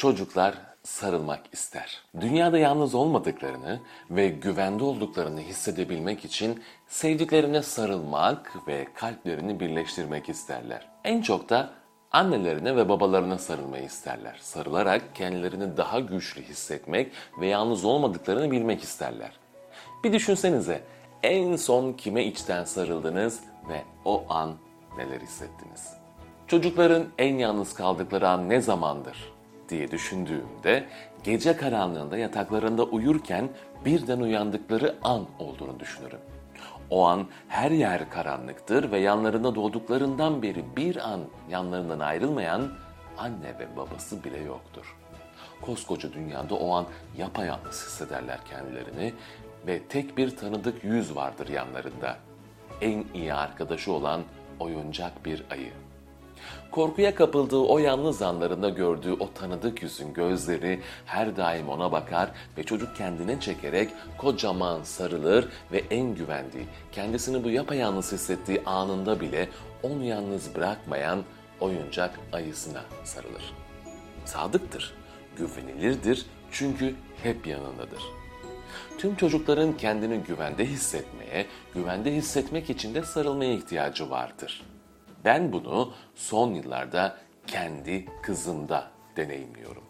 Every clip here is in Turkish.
Çocuklar sarılmak ister. Dünyada yalnız olmadıklarını ve güvende olduklarını hissedebilmek için sevdiklerine sarılmak ve kalplerini birleştirmek isterler. En çok da annelerine ve babalarına sarılmayı isterler. Sarılarak kendilerini daha güçlü hissetmek ve yalnız olmadıklarını bilmek isterler. Bir düşünsenize en son kime içten sarıldınız ve o an neler hissettiniz? Çocukların en yalnız kaldıkları an ne zamandır diye düşündüğümde gece karanlığında yataklarında uyurken birden uyandıkları an olduğunu düşünürüm. O an her yer karanlıktır ve yanlarında doğduklarından beri bir an yanlarından ayrılmayan anne ve babası bile yoktur. Koskoca dünyada o an yapayalnız hissederler kendilerini ve tek bir tanıdık yüz vardır yanlarında. En iyi arkadaşı olan oyuncak bir ayı. Korkuya kapıldığı o yalnız anlarında gördüğü o tanıdık yüzün gözleri her daim ona bakar ve çocuk kendine çekerek kocaman sarılır ve en güvendiği, kendisini bu yapayalnız hissettiği anında bile onu yalnız bırakmayan oyuncak ayısına sarılır. Sadıktır, güvenilirdir çünkü hep yanındadır. Tüm çocukların kendini güvende hissetmeye, güvende hissetmek için de sarılmaya ihtiyacı vardır. Ben bunu son yıllarda kendi kızımda deneyimliyorum.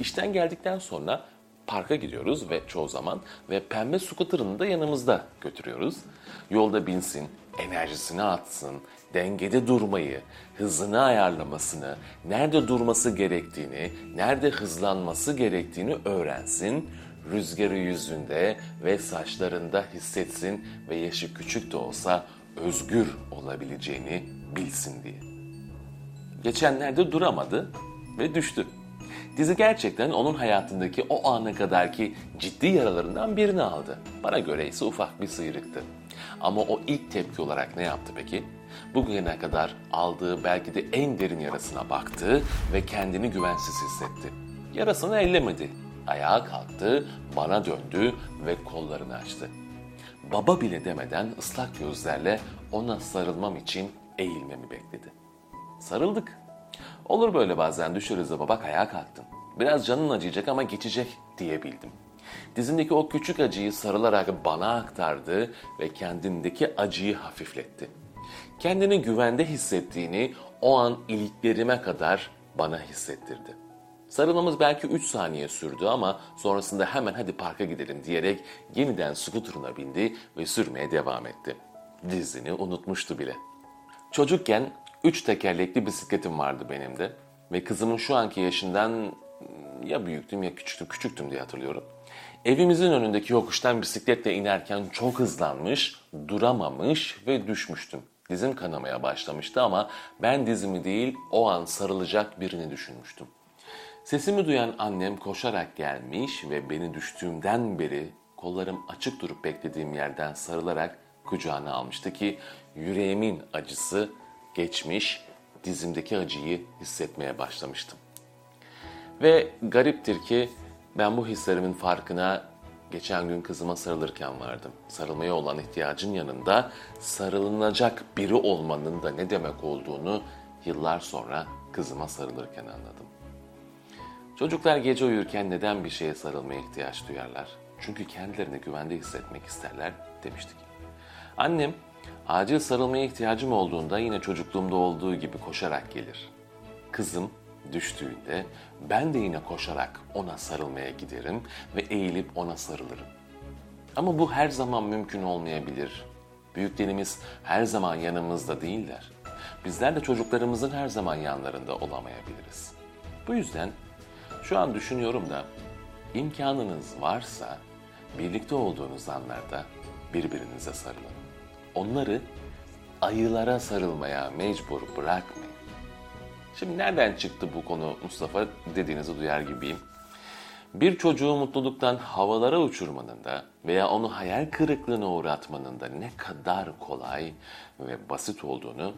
İşten geldikten sonra parka gidiyoruz ve çoğu zaman ve pembe scooter'ını da yanımızda götürüyoruz. Yolda binsin, enerjisini atsın, dengede durmayı, hızını ayarlamasını, nerede durması gerektiğini, nerede hızlanması gerektiğini öğrensin, rüzgarı yüzünde ve saçlarında hissetsin ve yaşı küçük de olsa özgür olabileceğini bilsin diye. Geçenlerde duramadı ve düştü. Dizi gerçekten onun hayatındaki o ana kadarki ciddi yaralarından birini aldı. Bana göre ise ufak bir sıyrıktı. Ama o ilk tepki olarak ne yaptı peki? Bugüne kadar aldığı belki de en derin yarasına baktı ve kendini güvensiz hissetti. Yarasını ellemedi. Ayağa kalktı, bana döndü ve kollarını açtı. Baba bile demeden ıslak gözlerle ona sarılmam için eğilmemi bekledi. Sarıldık. Olur böyle bazen düşeriz de bak ayağa kalktın. Biraz canın acıyacak ama geçecek diyebildim. Dizindeki o küçük acıyı sarılarak bana aktardı ve kendindeki acıyı hafifletti. Kendini güvende hissettiğini o an iliklerime kadar bana hissettirdi. Sarılmamız belki 3 saniye sürdü ama sonrasında hemen hadi parka gidelim diyerek yeniden skuterına bindi ve sürmeye devam etti. Dizini unutmuştu bile. Çocukken 3 tekerlekli bisikletim vardı benim de ve kızımın şu anki yaşından ya büyüktüm ya küçüktüm, küçüktüm diye hatırlıyorum. Evimizin önündeki yokuştan bisikletle inerken çok hızlanmış, duramamış ve düşmüştüm. Dizim kanamaya başlamıştı ama ben dizimi değil o an sarılacak birini düşünmüştüm. Sesimi duyan annem koşarak gelmiş ve beni düştüğümden beri kollarım açık durup beklediğim yerden sarılarak kucağına almıştı ki yüreğimin acısı geçmiş, dizimdeki acıyı hissetmeye başlamıştım. Ve gariptir ki ben bu hislerimin farkına geçen gün kızıma sarılırken vardım. Sarılmaya olan ihtiyacın yanında sarılınacak biri olmanın da ne demek olduğunu yıllar sonra kızıma sarılırken anladım. Çocuklar gece uyurken neden bir şeye sarılmaya ihtiyaç duyarlar? Çünkü kendilerini güvende hissetmek isterler demiştik. Annem acil sarılmaya ihtiyacım olduğunda yine çocukluğumda olduğu gibi koşarak gelir. Kızım düştüğünde ben de yine koşarak ona sarılmaya giderim ve eğilip ona sarılırım. Ama bu her zaman mümkün olmayabilir. Büyüklerimiz her zaman yanımızda değiller. Bizler de çocuklarımızın her zaman yanlarında olamayabiliriz. Bu yüzden şu an düşünüyorum da imkanınız varsa birlikte olduğunuz anlarda birbirinize sarılın. Onları ayılara sarılmaya mecbur bırakmayın. Şimdi nereden çıktı bu konu Mustafa dediğinizi duyar gibiyim. Bir çocuğu mutluluktan havalara uçurmanın da veya onu hayal kırıklığına uğratmanın da ne kadar kolay ve basit olduğunu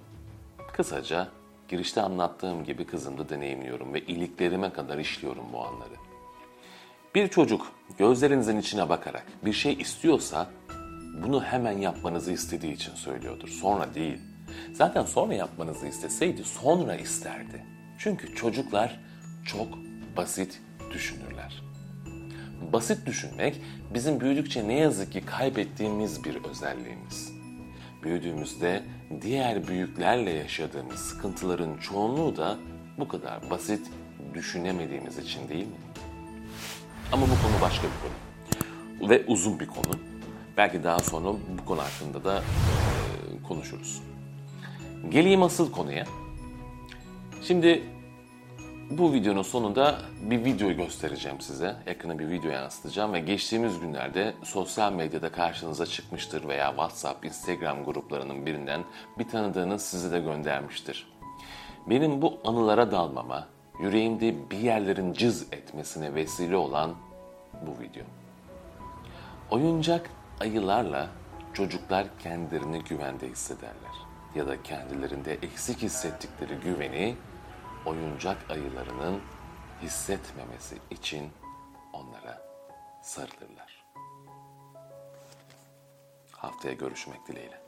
kısaca girişte anlattığım gibi kızımda deneyimliyorum ve iliklerime kadar işliyorum bu anları. Bir çocuk gözlerinizin içine bakarak bir şey istiyorsa bunu hemen yapmanızı istediği için söylüyordur. Sonra değil. Zaten sonra yapmanızı isteseydi sonra isterdi. Çünkü çocuklar çok basit düşünürler. Basit düşünmek bizim büyüdükçe ne yazık ki kaybettiğimiz bir özelliğimiz. Büyüdüğümüzde diğer büyüklerle yaşadığımız sıkıntıların çoğunluğu da bu kadar basit düşünemediğimiz için değil mi? Ama bu konu başka bir konu. Ve uzun bir konu. Belki daha sonra bu konu hakkında da konuşuruz. Geleyim asıl konuya. Şimdi bu videonun sonunda bir video göstereceğim size. Yakına bir video yansıtacağım ve geçtiğimiz günlerde sosyal medyada karşınıza çıkmıştır veya WhatsApp, Instagram gruplarının birinden bir tanıdığınız size de göndermiştir. Benim bu anılara dalmama, yüreğimde bir yerlerin cız etmesine vesile olan bu video. Oyuncak ayılarla çocuklar kendilerini güvende hissederler. Ya da kendilerinde eksik hissettikleri güveni oyuncak ayılarının hissetmemesi için onlara sarılırlar. Haftaya görüşmek dileğiyle.